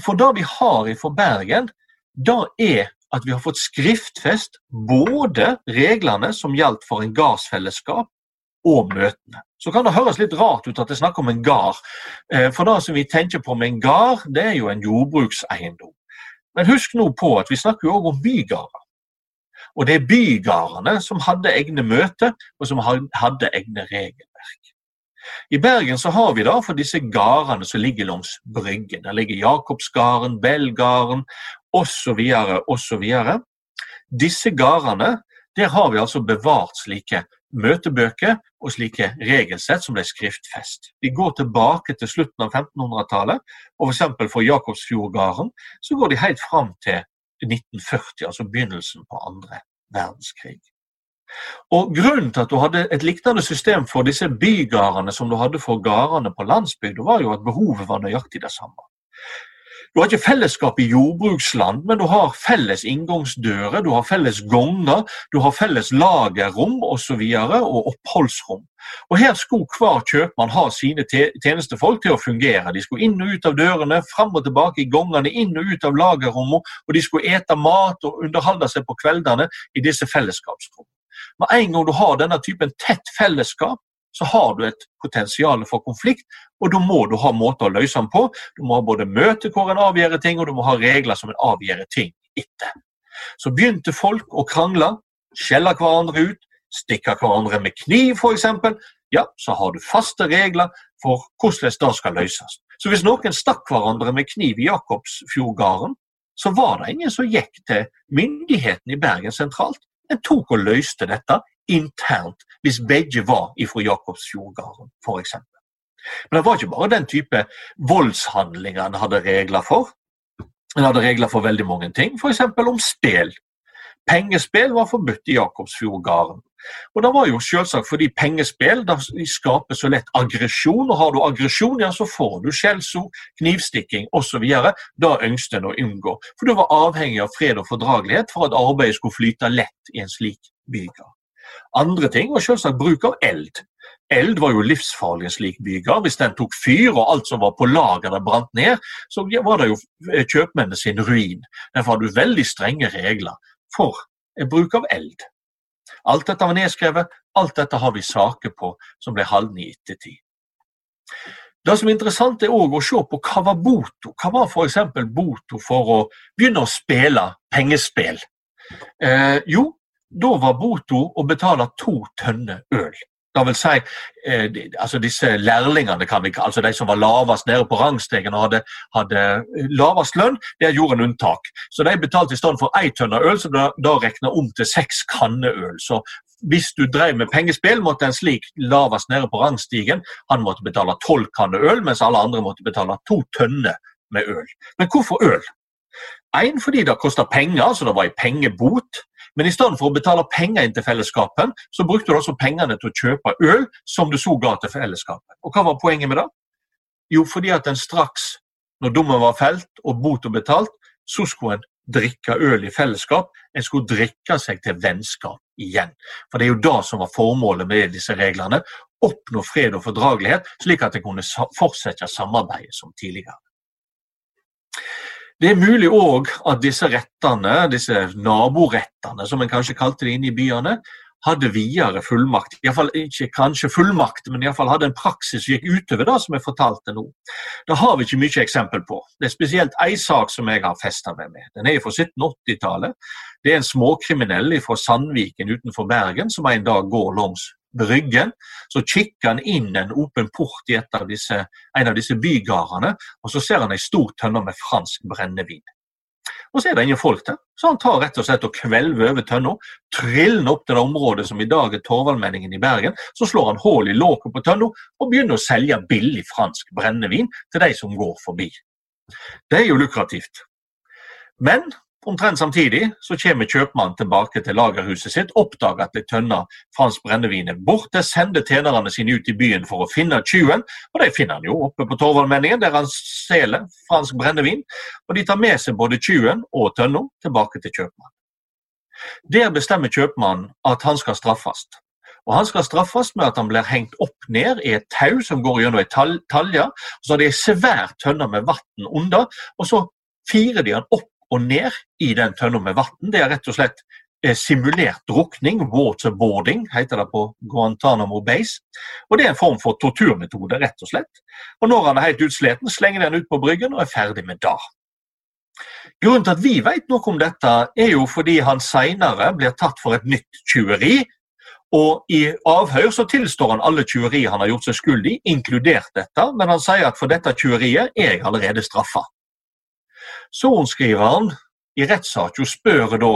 For det vi har ifra Bergen, det er at vi har fått skriftfest både reglene som gjaldt for en gardsfellesskap, og møtene. Så kan det høres litt rart ut at det er snakk om en gard. Eh, for det som vi tenker på med en gard, det er jo en jordbrukseiendom. Men husk nå på at vi snakker jo òg om bygarder. Og det er bygardene som hadde egne møter, og som hadde egne regelverk. I Bergen så har vi da for disse gardene som ligger langs Bryggen. Der ligger Jakobsgarden, Bellgarden osv. osv. Disse gardene der har vi altså bevart slike møtebøker og slike regelsett som ble skriftfest. Vi går tilbake til slutten av 1500-tallet, og f.eks. For, Jakobsfjordgarden så går de helt fram til 1940, altså begynnelsen på andre verdenskrig. Og Grunnen til at du hadde et lignende system for disse bygardene som du hadde for gardene på landsbygda, var jo at behovet var nøyaktig det samme. Du har ikke fellesskap i jordbruksland, men du har felles inngangsdører, du har felles gonger, du har felles lagerrom osv. Og, og oppholdsrom. Og Her skulle hver kjøpmann ha sine tjenestefolk til å fungere. De skulle inn og ut av dørene, fram og tilbake i gongene, inn og ut av lagerrommene, og de skulle ete mat og underholde seg på kveldene i disse fellesskapsrommene. Med en gang du har denne typen tett fellesskap, så har du et potensial for konflikt, og da må du ha måter å løse den på. Du må ha både møte hvor en avgjør ting, og du må ha regler som en avgjør ting etter. Så begynte folk å krangle, skjelle hverandre ut, stikke hverandre med kniv f.eks. Ja, så har du faste regler for hvordan det skal løses. Så hvis noen stakk hverandre med kniv i Jakobsfjordgarden, så var det ingen som gikk til myndighetene i Bergen sentralt. En tok og løste dette internt hvis begge var ifra Jakobsfjordgarden f.eks. Men det var ikke bare den type voldshandlinger en hadde regler for. En hadde regler for veldig mange ting, f.eks. om spill. Pengespill var forbudt i Jakobsfjordgarden. Og det var jo selvsagt fordi pengespill skaper så lett aggresjon, og har du aggresjon, ja, så får du skjellsord, knivstikking osv. Da ønsket en å unngå, for du var avhengig av fred og fordragelighet for at arbeidet skulle flyte lett i en slik byger. Andre ting var selvsagt bruk av eld. Eld var jo livsfarlig en slik bygard. Hvis den tok fyr og alt som var på lageret brant ned, så var det jo eh, kjøpmennene sin ruin. Derfor har du veldig strenge regler for bruk av eld. Alt dette var nedskrevet, alt dette har vi saker på som ble holdne i ettertid. Det som er interessant er òg å se på hva var boto. Hva var f.eks. boto for å begynne å spille pengespill? Eh, jo, da var boto å betale to tønner øl. Det vil si, eh, de, altså disse lærlingene, vi, altså de som var lavest nede på rangstegen og hadde, hadde lavest lønn, der gjorde en unntak. Så de betalte i stedet for ei tønne øl, som da, da regna om til seks kanner øl. Så hvis du drev med pengespill, måtte en slik lavest nede på rangstigen han måtte betale tolv kanner øl, mens alle andre måtte betale to tønner med øl. Men hvorfor øl? En fordi det kosta penger, så det var en pengebot. Men i stedet for å betale penger inn til fellesskapet, så brukte du også pengene til å kjøpe øl som du så ga til fellesskapet. Og hva var poenget med det? Jo, fordi at en straks, når dommen var felt og bota betalt, så skulle en drikke øl i fellesskap. En skulle drikke seg til vennskap igjen. For det er jo det som var formålet med disse reglene. Oppnå fred og fordragelighet, slik at en kunne fortsette samarbeidet som tidligere. Det er mulig òg at disse rettene, disse naborettene, som en kanskje kalte det inne i byene, hadde videre fullmakt. I fall, ikke kanskje fullmakt, men iallfall hadde en praksis som gikk utover det som jeg fortalte nå. Det har vi ikke mye eksempel på. Det er spesielt én sak som jeg har festa meg med. Den er fra 1780-tallet. Det er en småkriminell fra Sandviken utenfor Bergen som en dag går langs Bryggen. Så kikker han inn en åpen port i av disse, en av disse bygardene, og så ser han ei stor tønne med fransk brennevin. Og så er det ingen folk der, så han tar rett og slett og kvelver over tønna. Triller opp til det området som i dag er Torvaldmenningen i Bergen. Så slår han hull i låket på tønna og begynner å selge billig fransk brennevin til de som går forbi. Det er jo lukrativt. Men Omtrent samtidig så kommer kjøpmannen tilbake til lagerhuset sitt, oppdager at ei tønne fransk brennevin er borte, sender tjenerne sine ut i byen for å finne tjuven, Og de finner han jo oppe på Torvaldmenningen, der han stjeler fransk brennevin. Og de tar med seg både tjuven og tønna tilbake til kjøpmannen. Der bestemmer kjøpmannen at han skal straffes. Og Han skal straffes med at han blir hengt opp ned i et tau som går gjennom ei talje. Så har de ei svær tønne med vann under, og så firer de han opp og ned i den tønna med vann. Det er rett og slett eh, simulert drukning, waterboarding, heter det på Guantánamo Base. Og Det er en form for torturmetode, rett og slett. Og Når han er helt utsliten, slenger den ut på bryggen og er ferdig med det. Grunnen til at vi vet noe om dette, er jo fordi han senere blir tatt for et nytt tyveri. Og i avhør så tilstår han alle tyverier han har gjort seg skyld i, inkludert dette, men han sier at for dette tyveriet er jeg allerede straffa. Sorenskriveren i rettssaken spør da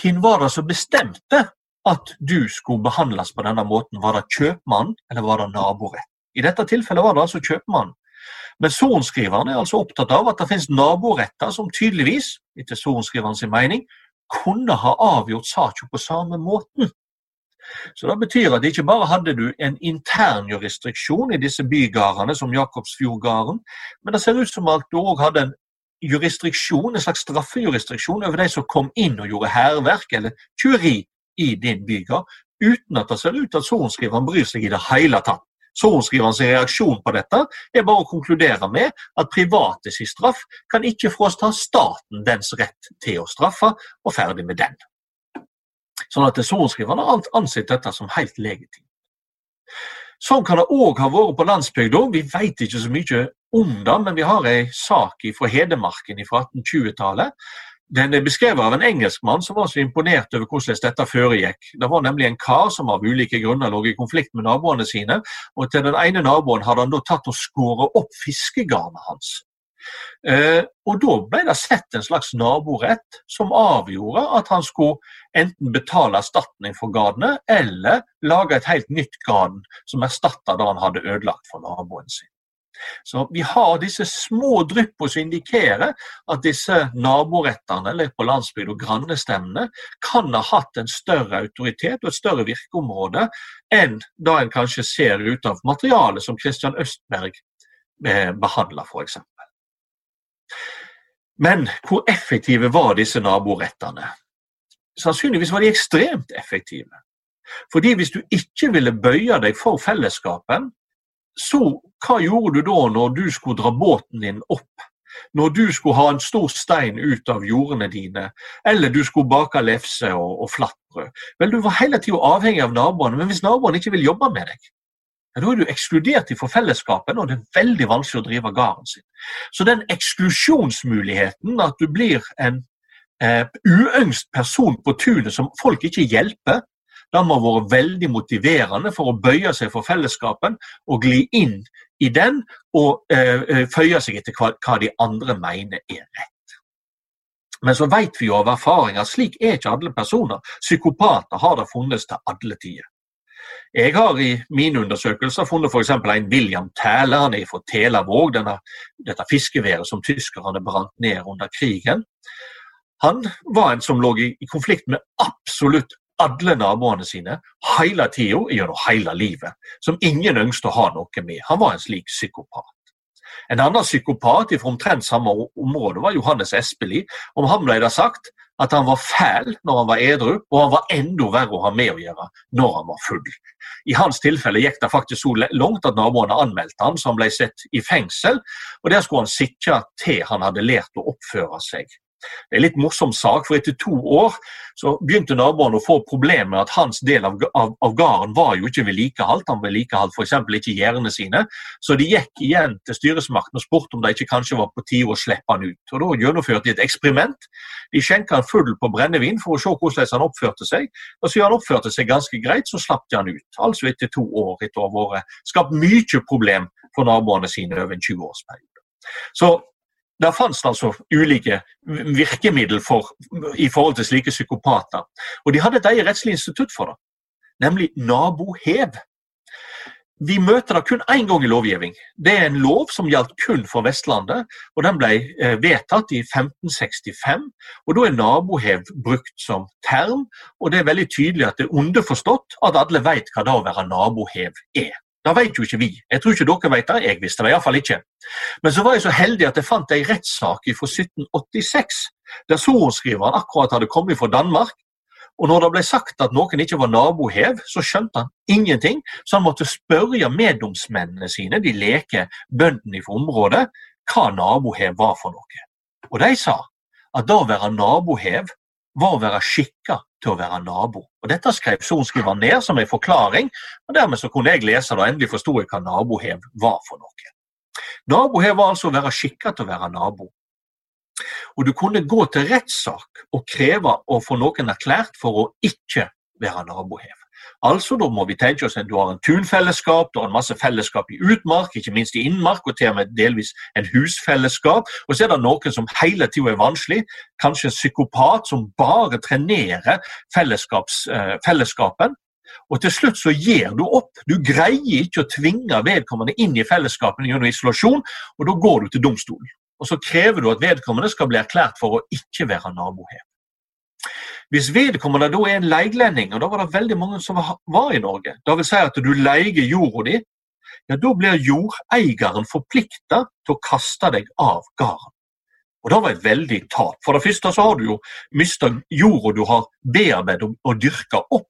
hvem var det som bestemte at du skulle behandles på denne måten. Var det kjøpmann eller var det naborett? I dette tilfellet var det altså kjøpmann. Men sorenskriveren er altså opptatt av at det finnes naboretter som tydeligvis, etter sorenskriverens mening, kunne ha avgjort saken på samme måten. Så Det betyr at ikke bare hadde du en internjurisdiksjon i disse bygardene, som Jakobsfjordgarden, men det ser ut som at du òg hadde en jurisdiksjon, en slags straffejurisdiksjon over de som kom inn og gjorde hærverk eller tyveri i din bygård, uten at det ser ut til at sorenskriveren bryr seg i det hele tatt. Sorenskriverens reaksjon på dette er bare å konkludere med at private sin straff kan ikke frasta staten dens rett til å straffe, og ferdig med den. Sånn at sorenskriveren har ansett dette som helt legitimt. Sånn kan det òg ha vært på landsbygda. Vi vet ikke så mye om det, men vi har ei sak fra Hedmarken fra 1820-tallet den er beskrevet av en engelskmann som var så imponert over hvordan dette foregikk. Det var nemlig en kar som av ulike grunner lå i konflikt med naboene sine. og Til den ene naboen hadde han da tatt og skåret opp fiskegarnet hans. Eh, og Da ble det sett en slags naborett som avgjorde at han skulle enten betale erstatning for garnet, eller lage et helt nytt garn som erstatta det han hadde ødelagt for naboen sin. Så Vi har disse små dryppene som indikerer at disse naborettene eller på landsbygd og grannestemmene kan ha hatt en større autoritet og et større virkeområde enn da en kanskje ser ut av materialet som Christian Østberg eh, behandler, f.eks. Men hvor effektive var disse naborettene? Sannsynligvis var de ekstremt effektive. Fordi Hvis du ikke ville bøye deg for fellesskapen, så hva gjorde du da når du skulle dra båten din opp? Når du skulle ha en stor stein ut av jordene dine, eller du skulle bake lefse og, og flatbrød? Vel, Du var hele tida avhengig av naboene, men hvis naboene ikke vil jobbe med deg, ja, da er du ekskludert fra fellesskapet, og det er veldig vanskelig å drive gården sin. Så den eksklusjonsmuligheten, at du blir en eh, uønskst person på tunet som folk ikke hjelper, den må ha vært veldig motiverende for å bøye seg for fellesskapen og gli inn i den og eh, eh, føye seg etter hva, hva, de andre mener er rett. Men så vet vi jo av erfaring at slik er ikke alle personer. Psykopater har det funnes til alle tider. Jeg har i mine undersøkelser funnet f.eks. en William Tæler, han er fra Telavåg, denne, dette fiskeværet som tyskerne brant ned under krigen. Han var en som lå i, konflikt med absolutt alle naboene sine hele tida gjennom hele livet, som ingen ønsket å ha noe med. Han var en slik psykopat. En annen psykopat fra omtrent samme område var Johannes Espelid. Om ham ble det sagt at han var fæl når han var edru, og han var enda verre å ha med å gjøre når han var full. I hans tilfelle gikk det faktisk så langt at naboene anmeldte han, så han ble satt i fengsel. og Der skulle han sikre til han hadde lært å oppføre seg det er en litt morsom sak, for etter to år så begynte naboene å få problemer med at hans del av, av, av gården var jo ikke vedlikeholdt. Han vedlikeholdt f.eks. ikke gjerdene sine. Så de gikk igjen til styresmakten og spurte om det ikke kanskje var på tide å slippe han ut. Og Da gjennomførte de et eksperiment. De skjenka han full på brennevin for å se hvordan han oppførte seg. Og siden han oppførte seg ganske greit, så slapp de han ut. Altså etter to år etter å ha skapt mye problem for naboene sine over en 20-årsperiode. Så der fantes altså ulike virkemidler for, i forhold til slike psykopater. Og de hadde et eget rettslig institutt for det, nemlig nabohev. Vi møter det kun én gang i lovgivning. Det er en lov som gjaldt kun for Vestlandet. og Den ble eh, vedtatt i 1565. og Da er nabohev brukt som term. og Det er veldig tydelig at det er underforstått at alle vet hva det å være nabohev er. Det vet jo ikke vi. Jeg tror ikke dere vet det. Jeg visste det iallfall ikke. Men så var jeg så heldig at jeg fant ei rettssak fra 1786, der sorenskriveren akkurat hadde kommet fra Danmark. Og når det ble sagt at noen ikke var nabohev, så skjønte han ingenting, så han måtte spørre meddomsmennene sine, de leke bøndene fra området, hva nabohev var for noe. Og de sa at da å være nabohev var å være skikka til å være nabo. Og Dette skrev sorenskriveren ned som en forklaring, og dermed så kunne jeg lese det og endelig forsto jeg hva nabohev var for noe. Nabohev var altså å være skikka til å være nabo. Og du kunne gå til rettssak og kreve å få noen erklært for å ikke være nabohev. Altså, Da må vi tenke oss at du har en tunfellesskap, du har en masse fellesskap i utmark, ikke minst i innmark, og til og med delvis en husfellesskap. Og så er det noen som hele tida er vanskelig, kanskje en psykopat som bare trenerer eh, fellesskapen. Og til slutt så gir du opp. Du greier ikke å tvinge vedkommende inn i fellesskapene gjennom isolasjon, og da går du til domstolen. Og så krever du at vedkommende skal bli erklært for å ikke være nabohev. Hvis vedkommende da er en leiglending, og da var det veldig mange som var i Norge, da vil si at du leier jorda di, ja, da blir jordeieren forplikta til å kaste deg av gården. Og Det var et veldig tap. For det første så har du jo mista jorda du har bearbeidet og dyrka opp.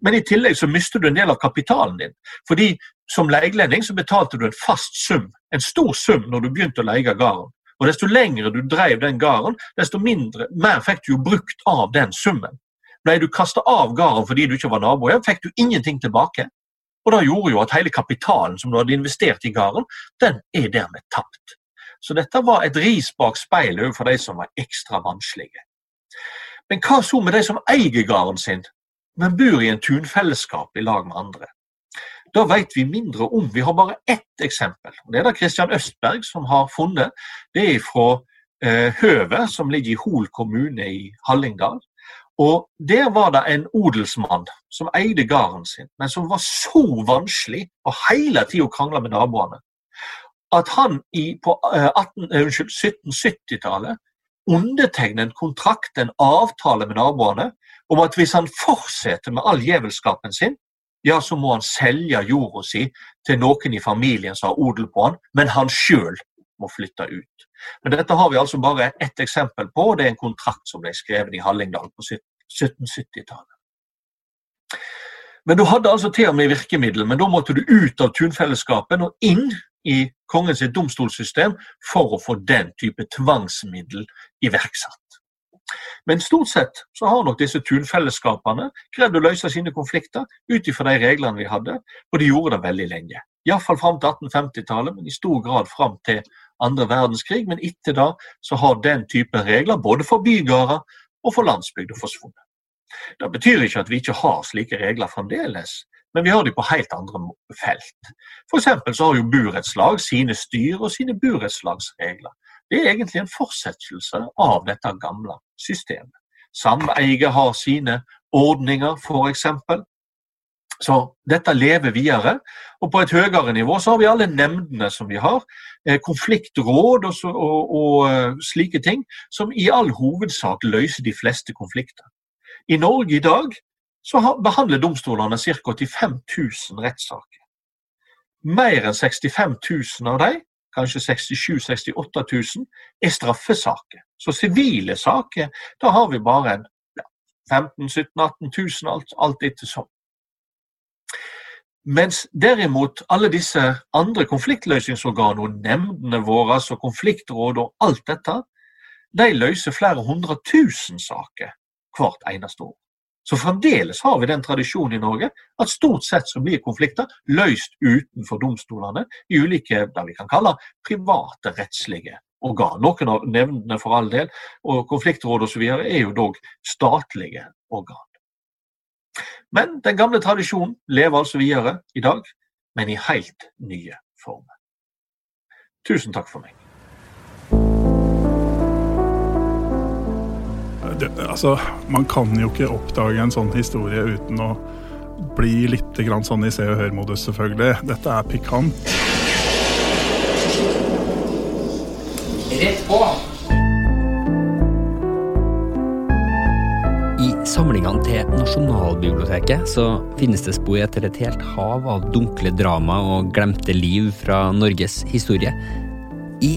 Men i tillegg så mister du en del av kapitalen din. Fordi som leielending så betalte du en fast sum, en stor sum, når du begynte å leie gården. Og Desto lengre du drev den gården, desto mindre, mer fikk du jo brukt av den summen. Ble du kasta av gården fordi du ikke var nabo, fikk du ingenting tilbake. Og Det gjorde jo at hele kapitalen som du hadde investert i gården, den er dermed tapt. Så dette var et ris bak speilet overfor de som var ekstra vanskelige. Men hva så med de som eier gården sin, men bor i en tunfellesskap i lag med andre? Da vet vi mindre om. Vi har bare ett eksempel. Det er det Christian Østberg som har funnet. Det er fra eh, Høve, som ligger i Hol kommune i Hallingdal. Og Der var det en odelsmann som eide gården sin, men som var så vanskelig og hele tida krangla med naboene, at han i, på eh, 1770-tallet undertegnet en kontrakt, en avtale med naboene, om at hvis han fortsetter med all djevelskapen sin, ja, så må han selge jorda si til noen i familien som har odel på han, men han sjøl må flytte ut. Men Dette har vi altså bare ett eksempel på, og det er en kontrakt som ble skrevet i Hallingdal på 1770-tallet. Men du hadde altså til og med virkemiddel, men da måtte du ut av tunfellesskapen og inn i kongens domstolssystem for å få den type tvangsmiddel iverksatt. Men stort sett så har nok disse tunfellesskapene greid å løse sine konflikter ut ifra de reglene vi hadde, og de gjorde det veldig lenge. Iallfall fram til 1850-tallet, men i stor grad fram til andre verdenskrig. Men etter da så har den type regler både for bygårder og for landsbygda, forsvunnet. Det betyr ikke at vi ikke har slike regler fremdeles, men vi har de på helt andre felt. For så har jo burettslag sine styr og sine burettslagsregler det er egentlig en fortsettelse av dette gamle systemet. Sameie har sine ordninger, f.eks. Så dette lever videre. Og på et høyere nivå så har vi alle nemndene som vi har. Eh, konfliktråd og, og, og, eh, slike ting, som i all hovedsak løser de fleste konflikter. I Norge i dag så behandler domstolene ca. 85 000 rettssaker. Mer enn 65 000 av dem kanskje 67 000-68 000, er straffesaker. Så sivile saker, da har vi bare ja, 15 17 18 000, alt, alt etter sånn. Mens derimot alle disse andre konfliktløsningsorganene, nemndene våre, og konfliktråd og alt dette, de løser flere hundre tusen saker hvert eneste år. Så fremdeles har vi den tradisjonen i Norge at stort sett så blir konflikter løst utenfor domstolene i ulike det vi kan kalle private rettslige organ. Noen av nevndene for all del, og konfliktråd osv. er jo dog statlige organ. Men den gamle tradisjonen lever altså videre i dag, men i helt nye former. Tusen takk for meg. Det, altså, man kan jo ikke oppdage en sånn historie uten å bli litt sånn i Se og Hør-modus, selvfølgelig. Dette er pikant. Rett på! I samlingene til Nasjonalbiblioteket så finnes det spor etter et helt hav av dunkle drama og glemte liv fra Norges historie. I